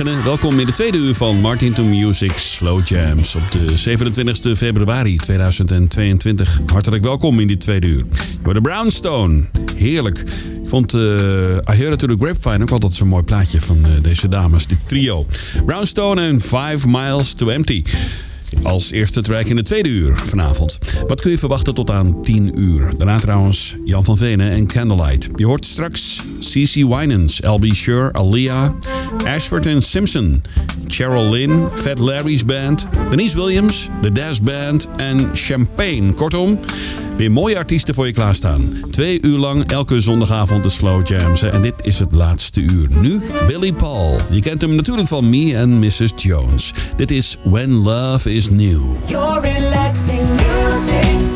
Welkom in de tweede uur van Martin to Music Slow Jams op de 27 februari 2022. Hartelijk welkom in die tweede uur. Door de Brownstone. Heerlijk Vond uh, I Heard To The Grapevine ook altijd zo'n mooi plaatje van uh, deze dames, dit trio. Brownstone en Five Miles To Empty. Als eerste track in de tweede uur vanavond. Wat kun je verwachten tot aan 10 uur? Daarna trouwens Jan van Venen en Candlelight. Je hoort straks CC Winans, LB Shure, Alia, Ashford en Simpson, Cheryl Lynn, Fat Larry's Band, Denise Williams, The Dash Band en Champagne. Kortom, weer mooie artiesten voor je klaarstaan. Twee uur lang elke zondagavond de Slow Jams. En dit is het laatste uur. Nu Billy Paul. Je kent hem natuurlijk van Me and Mrs. Jones. Dit is When Love is New. Your relaxing music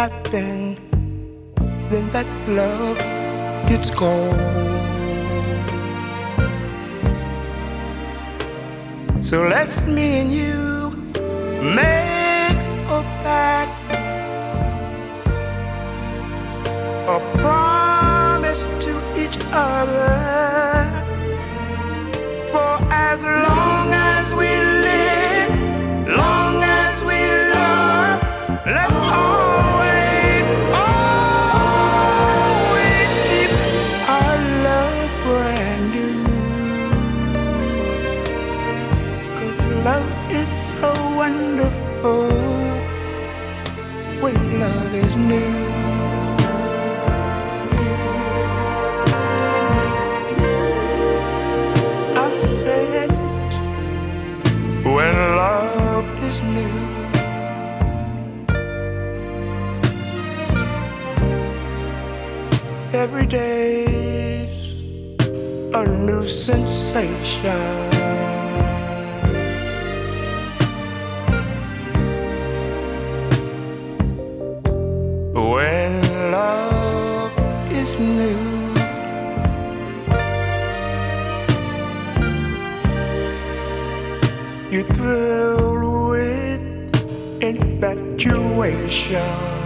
happen, then that love gets cold. So let's me and you make is new. Every day's a new sensation. When love is new. Infatuation.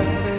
Love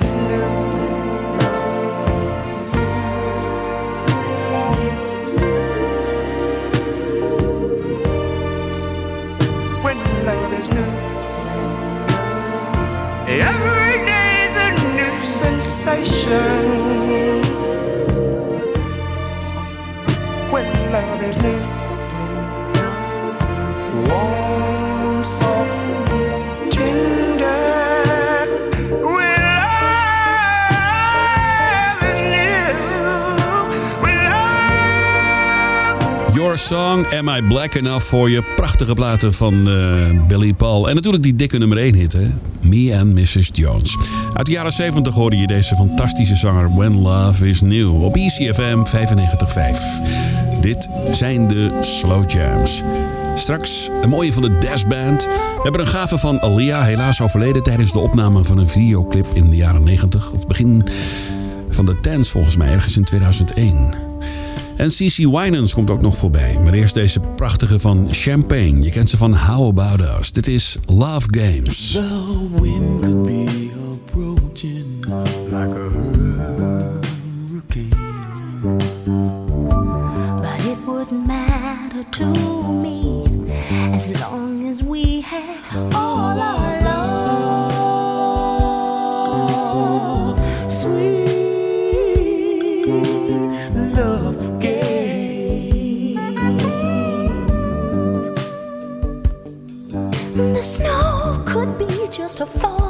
Am I Black Enough voor je prachtige platen van eh, Billy Paul. En natuurlijk die dikke nummer 1 hit, hè? Me and Mrs. Jones. Uit de jaren 70 hoorde je deze fantastische zanger When Love Is New op ECFM 95.5. Dit zijn de Slow Jams. Straks een mooie van de Dash Band. We hebben een gave van Alia, helaas overleden tijdens de opname van een videoclip in de jaren 90. Of begin van de tens volgens mij, ergens in 2001. En CC Winans komt ook nog voorbij. Maar eerst deze prachtige van Champagne. Je kent ze van How About Us. Dit is Love Games. The wind could be approaching like a hurricane. But it wouldn't matter to me as long as we had all our The snow could be just a falling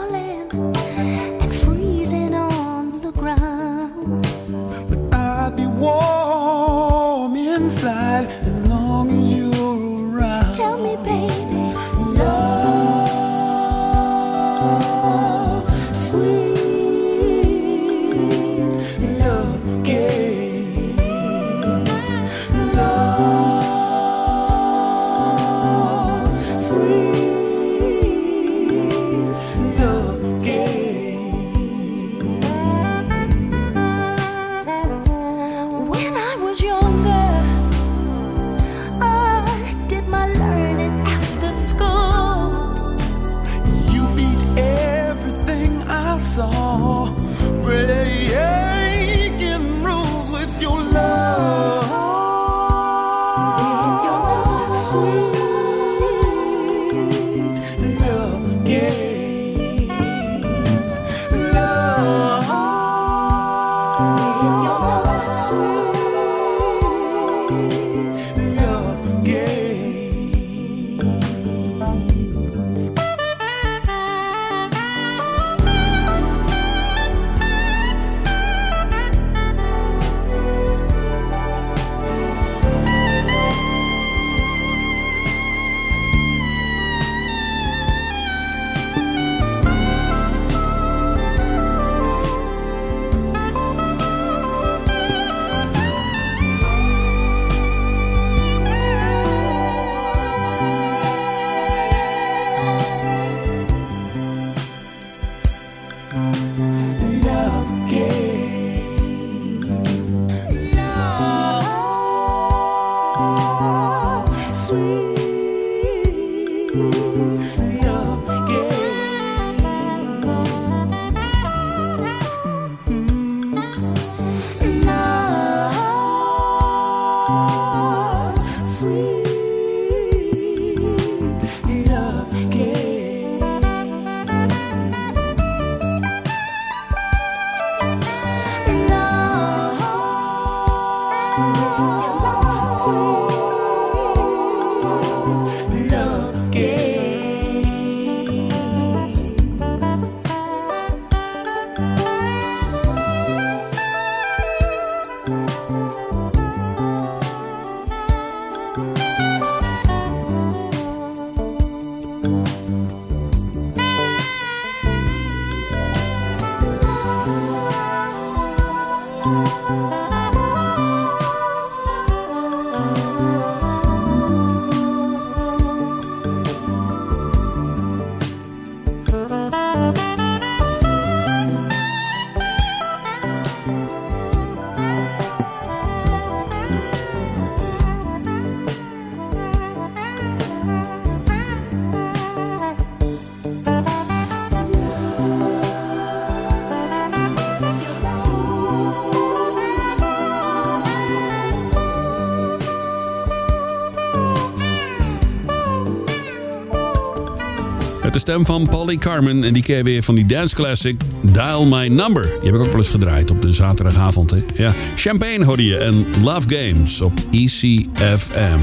Met de stem van Polly Carmen. En die keer weer van die dance classic Dial My Number. Die heb ik ook wel eens gedraaid op de zaterdagavond. Hè? Ja. Champagne hoorde je en Love Games op ECFM.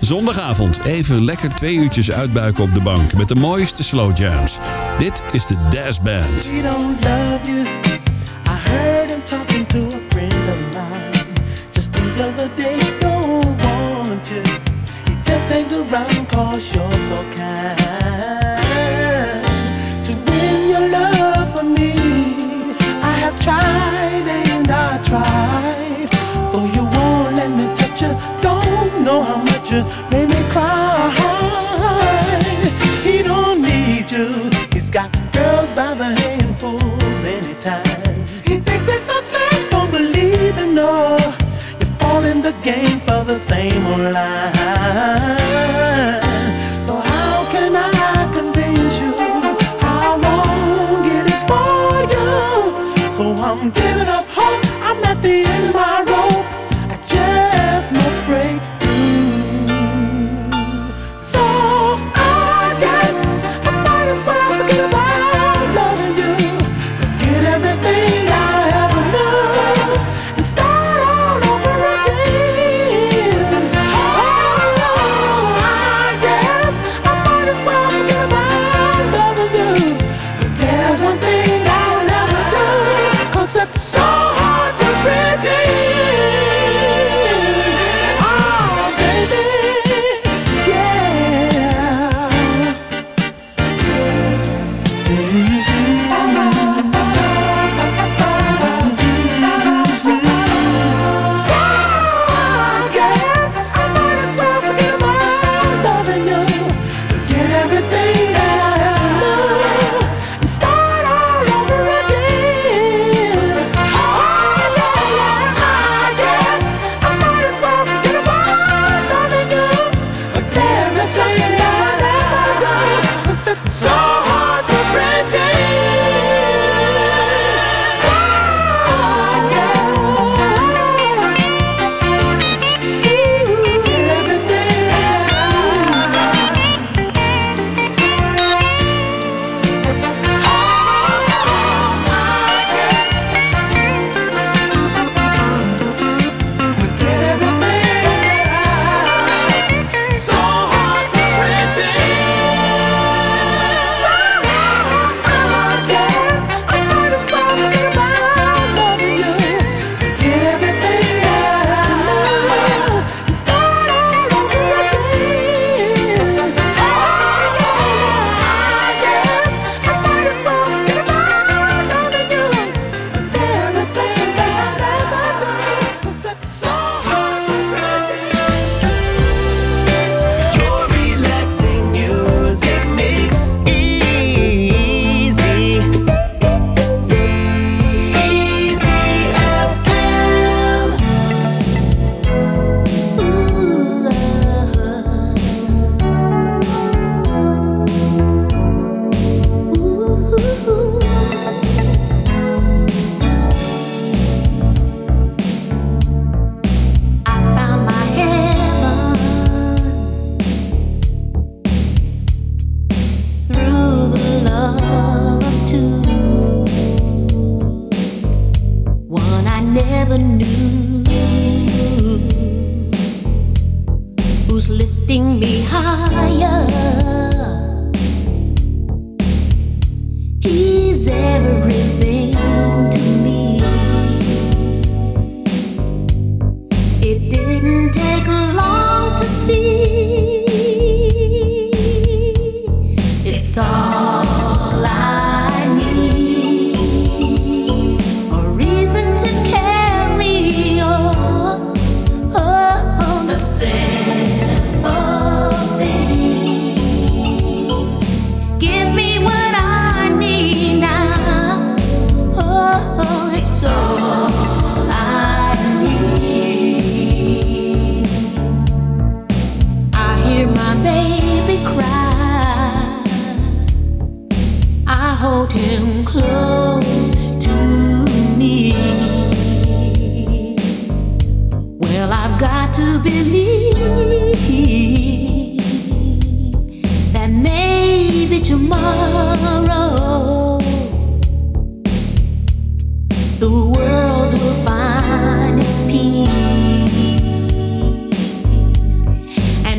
Zondagavond even lekker twee uurtjes uitbuiken op de bank met de mooiste slow jams. Dit is de Dash Band. Don't love you.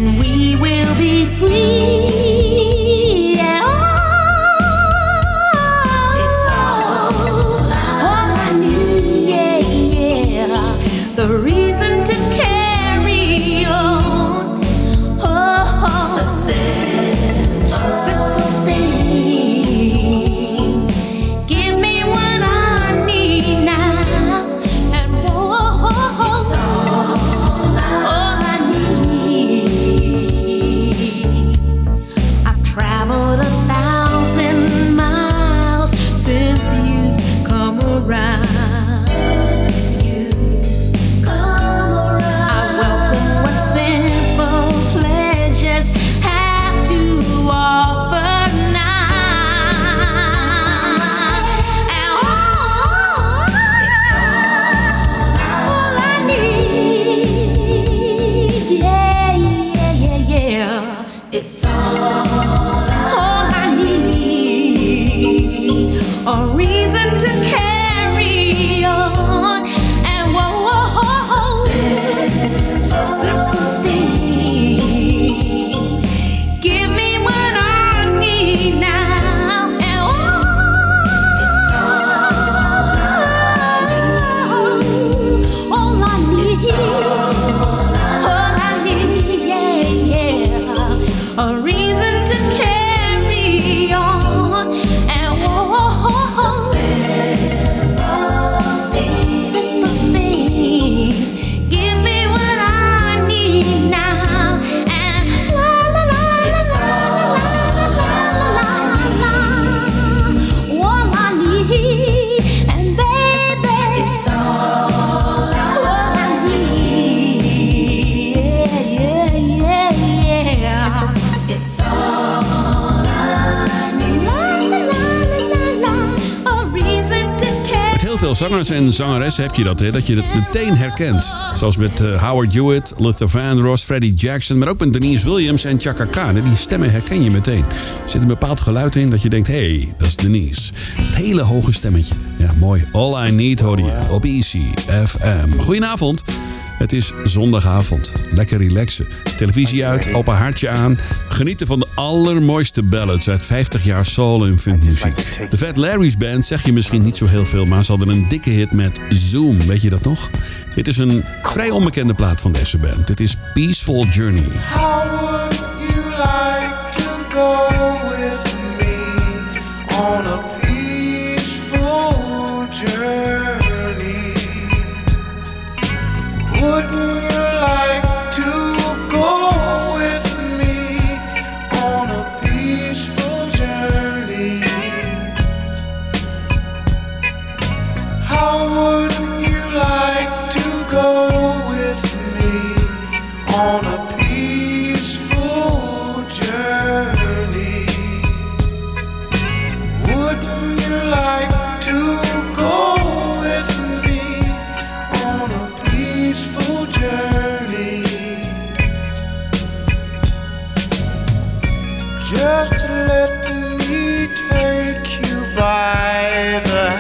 when we veel zangers en zangeressen heb je dat, hè, dat je het meteen herkent. Zoals met eh, Howard Hewitt, Luther Vandross, Freddie Jackson... maar ook met Denise Williams en Chaka Khan. Die stemmen herken je meteen. Er zit een bepaald geluid in dat je denkt... hé, hey, dat is Denise. Het hele hoge stemmetje. Ja, mooi. All I Need hoor je op Easy FM. Goedenavond. Het is zondagavond. Lekker relaxen. Televisie uit, open hartje aan. Genieten van de allermooiste ballads uit 50 jaar soul en funkmuziek. De Fat Larry's Band zeg je misschien niet zo heel veel, maar ze hadden een dikke hit met Zoom. Weet je dat nog? Dit is een vrij onbekende plaat van deze band. Dit is Peaceful Journey. Just let me take you by the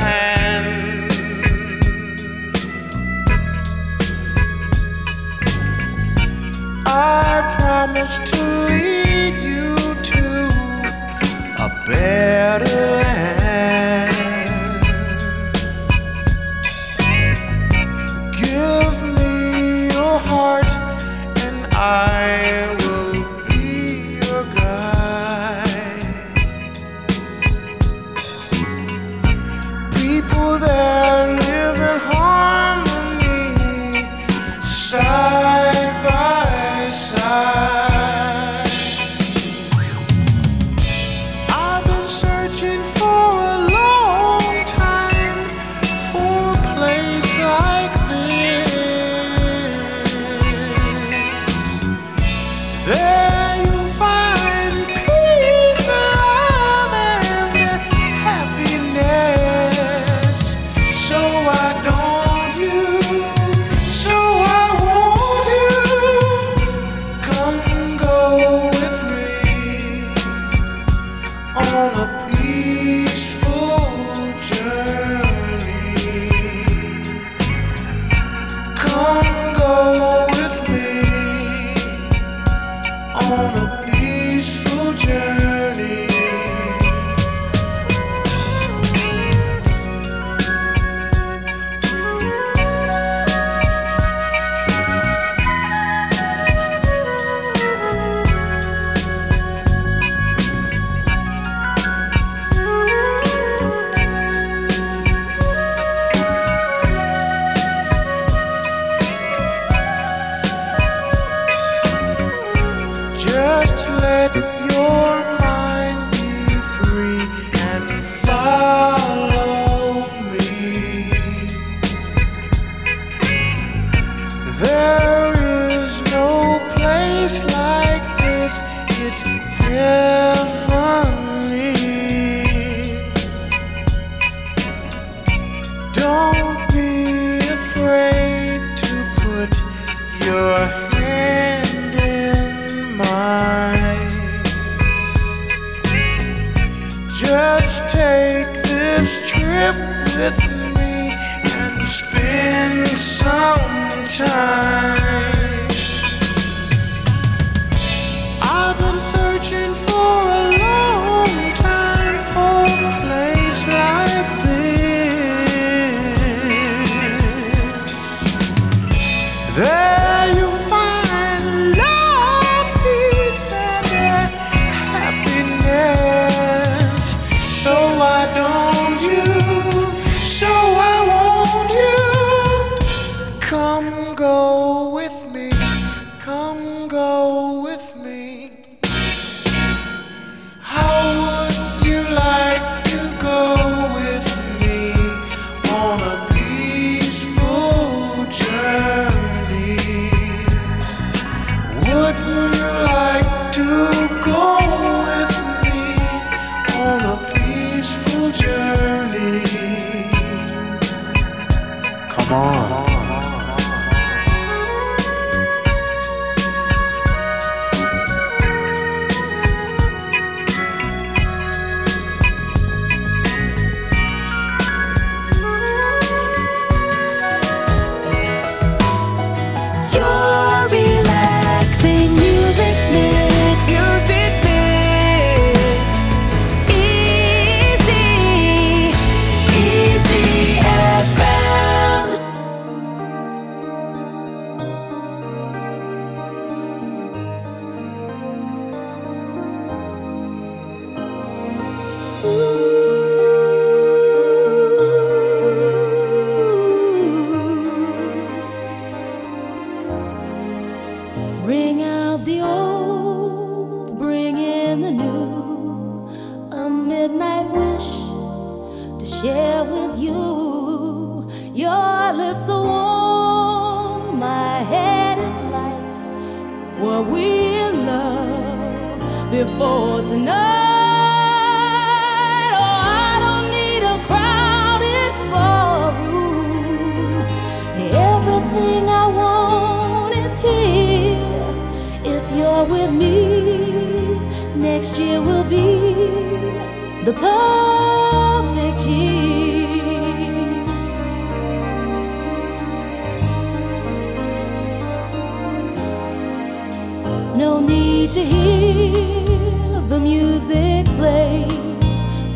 to hear the music play.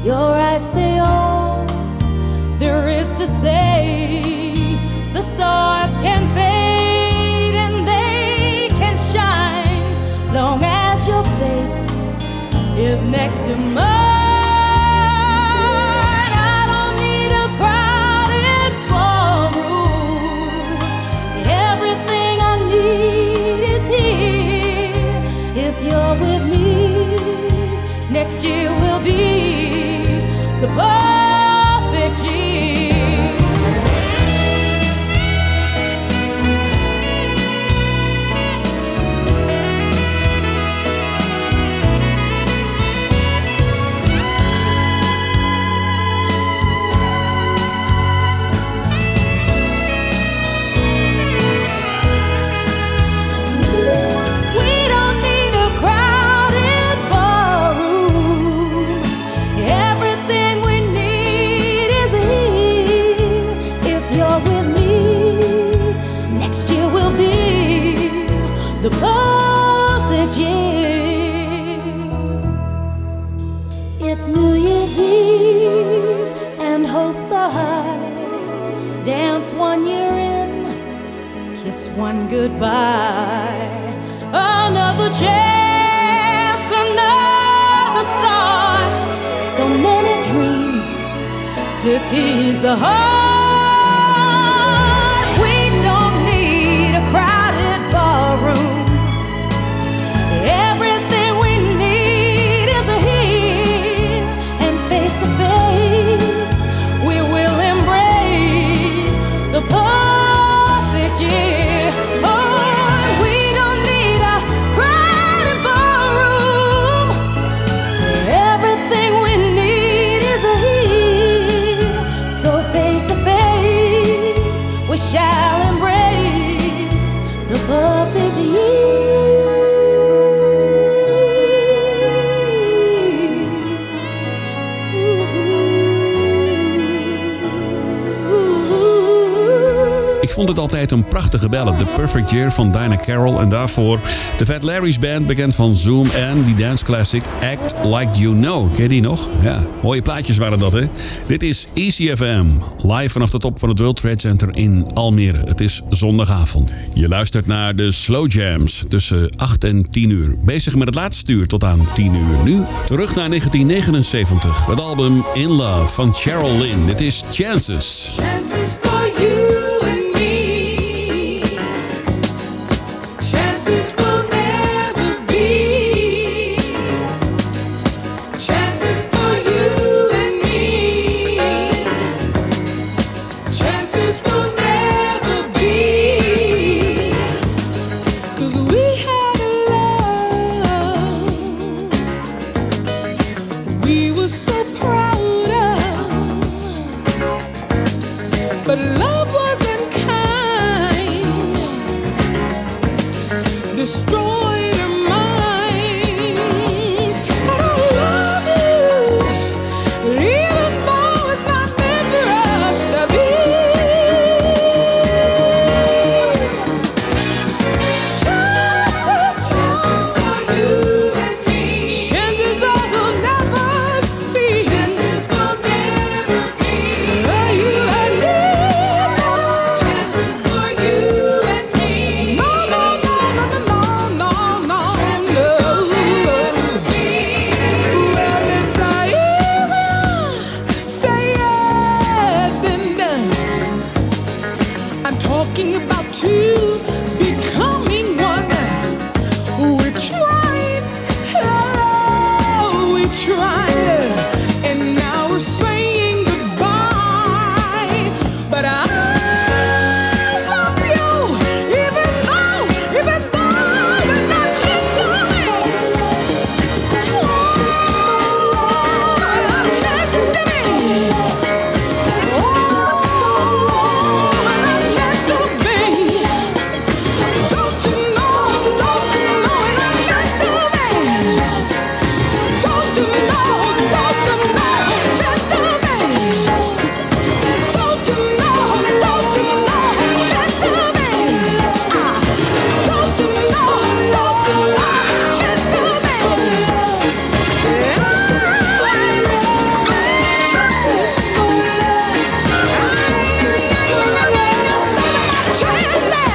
Your eyes say all there is to say. The stars can fade and they can shine long as your face is next to mine. Next year goodbye. Another chance, another start. So many dreams to tease the heart. Prachtige ballad. The Perfect Year van Dinah Carroll. En daarvoor de Fat Larry's Band, bekend van Zoom. En die dance classic Act Like You Know. Ken je die nog? Ja, mooie plaatjes waren dat, hè? Dit is ECFM. Live vanaf de top van het World Trade Center in Almere. Het is zondagavond. Je luistert naar de Slow Jams tussen 8 en 10 uur. Bezig met het laatste uur tot aan 10 uur. Nu terug naar 1979. Het album In Love van Cheryl Lynn. Dit is Chances. Chances for you Translate.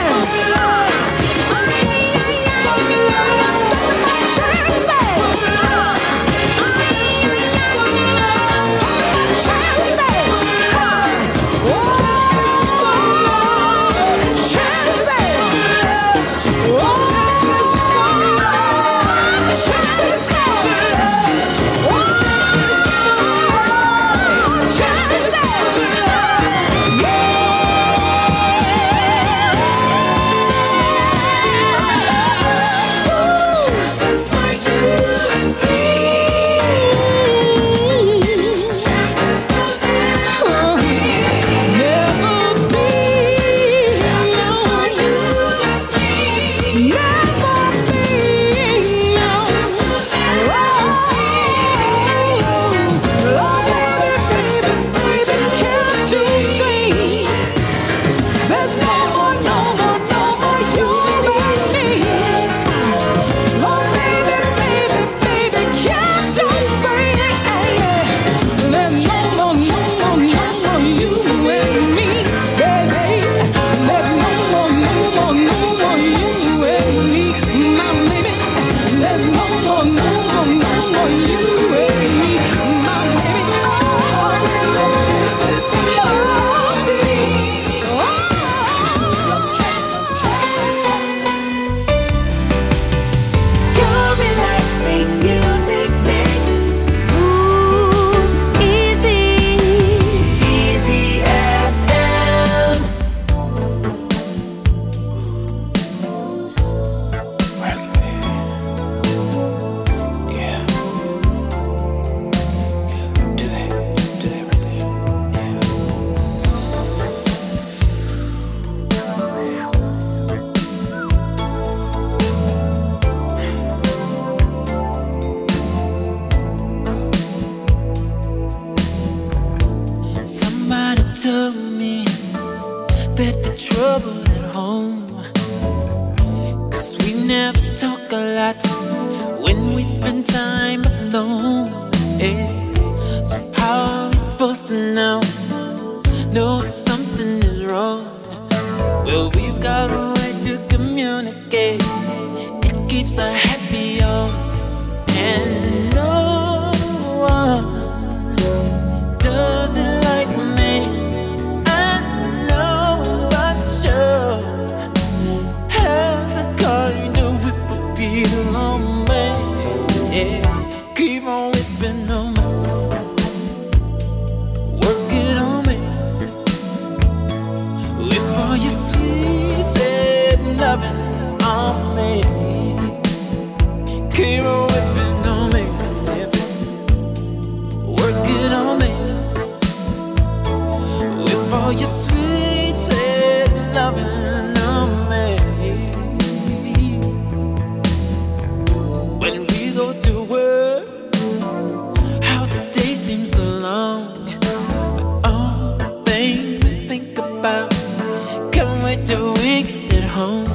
Home.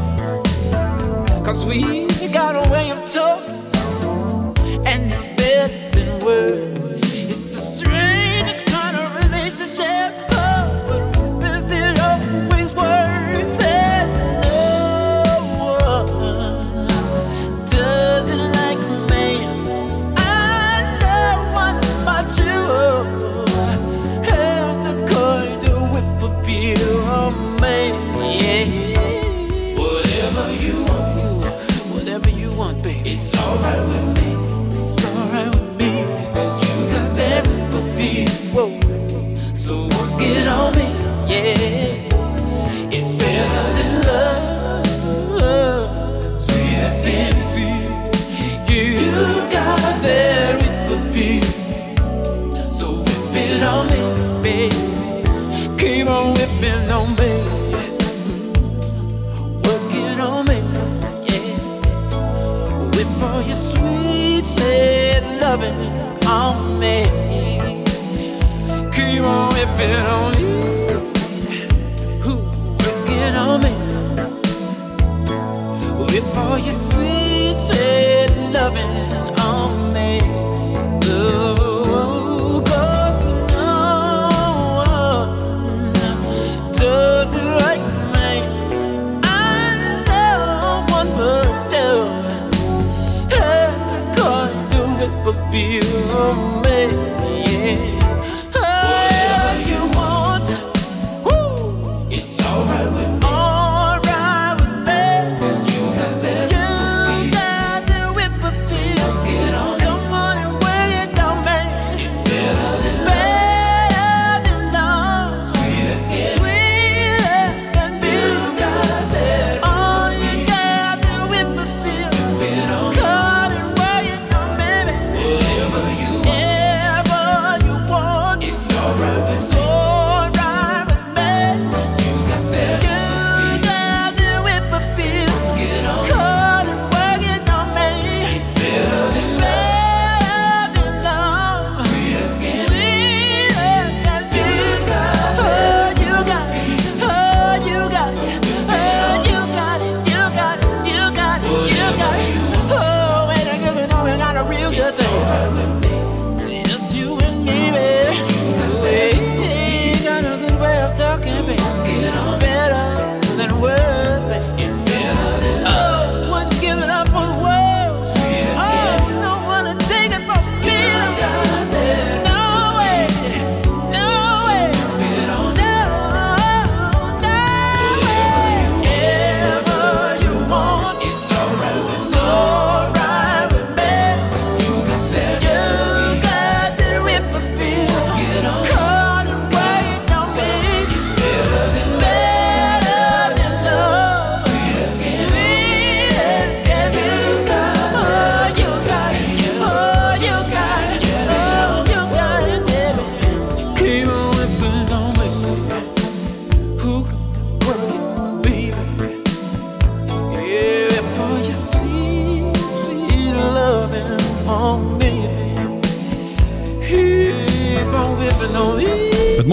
Cause we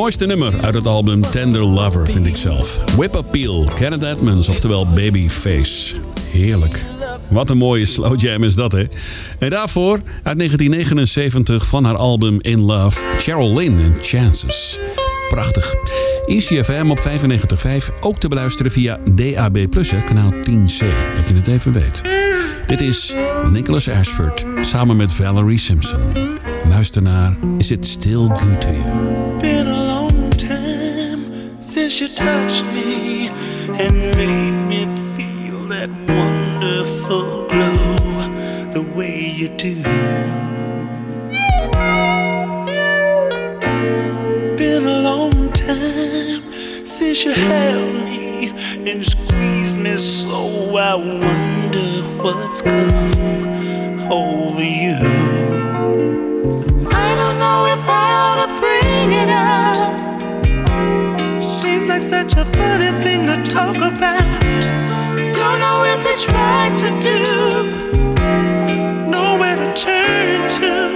mooiste nummer uit het album Tender Lover vind ik zelf. Whip Appeal, Kenneth Edmonds, oftewel Babyface. Heerlijk. Wat een mooie slow jam is dat, hè? En daarvoor uit 1979 van haar album In Love, Cheryl Lynn en Chances. Prachtig. ICFM op 95.5, ook te beluisteren via DAB+, kanaal 10C, dat je het even weet. Dit is Nicholas Ashford samen met Valerie Simpson. Luister naar Is It Still Good To You? she touched me and made me feel that wonderful glow the way you do. Been a long time since you held me and squeezed me so I wonder what's come over you. such a funny thing to talk about. Don't know if it's right to do, nowhere to turn to.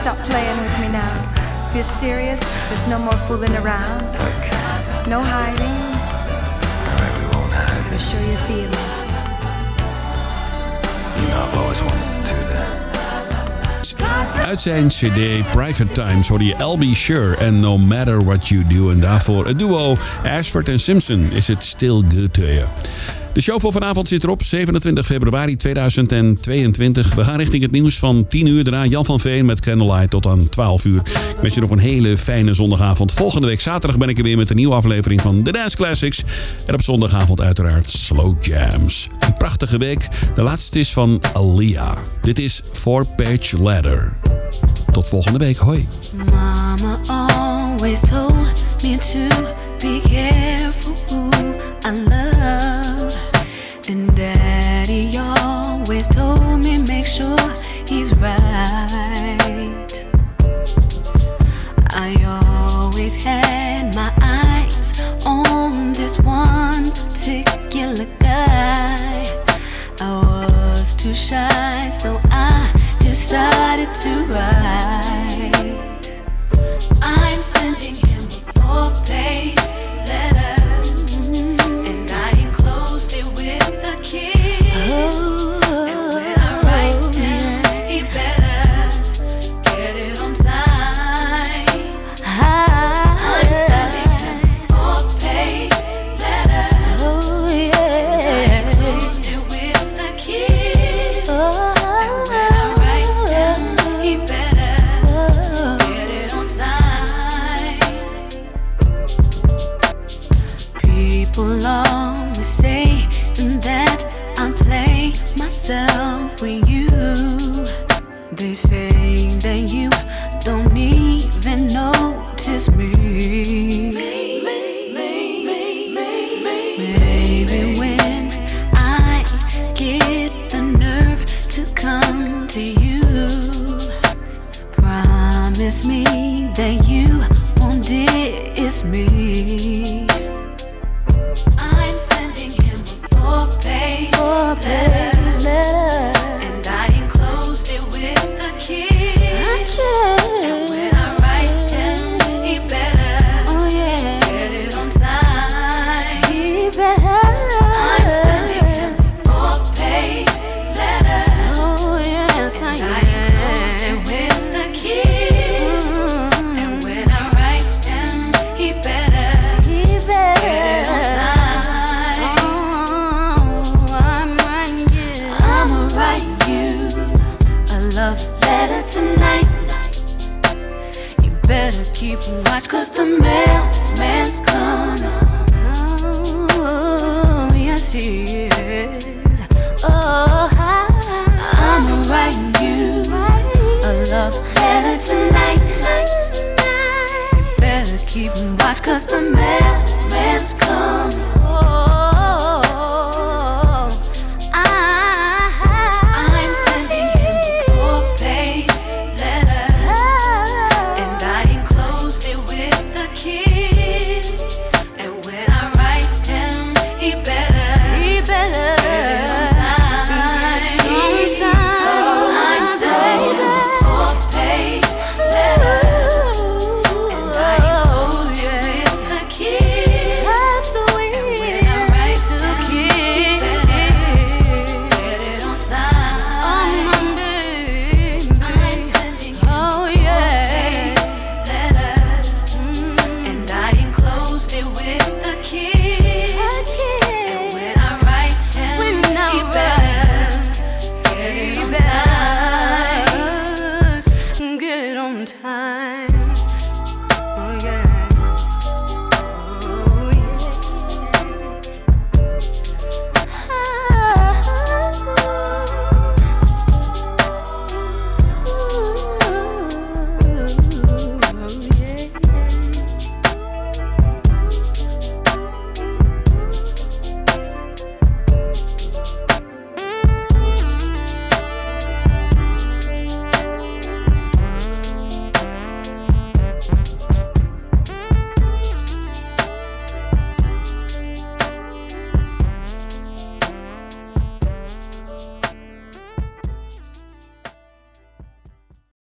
Stop playing with me now. If you're serious, there's no more fooling around. Okay. No hiding. Alright, we won't hide Gotta show your feelings. You know I've always wanted to do that. Uit zijn CD Private Times hoorde je LB Sure en No Matter What You Do. En daarvoor het duo Ashford en Simpson is It Still Good To You. De show voor vanavond zit erop, 27 februari 2022. We gaan richting het nieuws van 10 uur. Daarna Jan van Veen met Candlelight tot aan 12 uur. Ik wens je nog een hele fijne zondagavond. Volgende week zaterdag ben ik er weer met een nieuwe aflevering van The Dance Classics. En op zondagavond uiteraard Slow Jams. Een prachtige week. De laatste is van Alia. Dit is Four Page Ladder. Tot volgende week. Hoi. Mama always told me to be careful he's right. I always had my eyes on this one particular guy. I was too shy, so I decided to write. I'm sending him a four page love letter tonight. You better keep watch, cause the mailman's coming.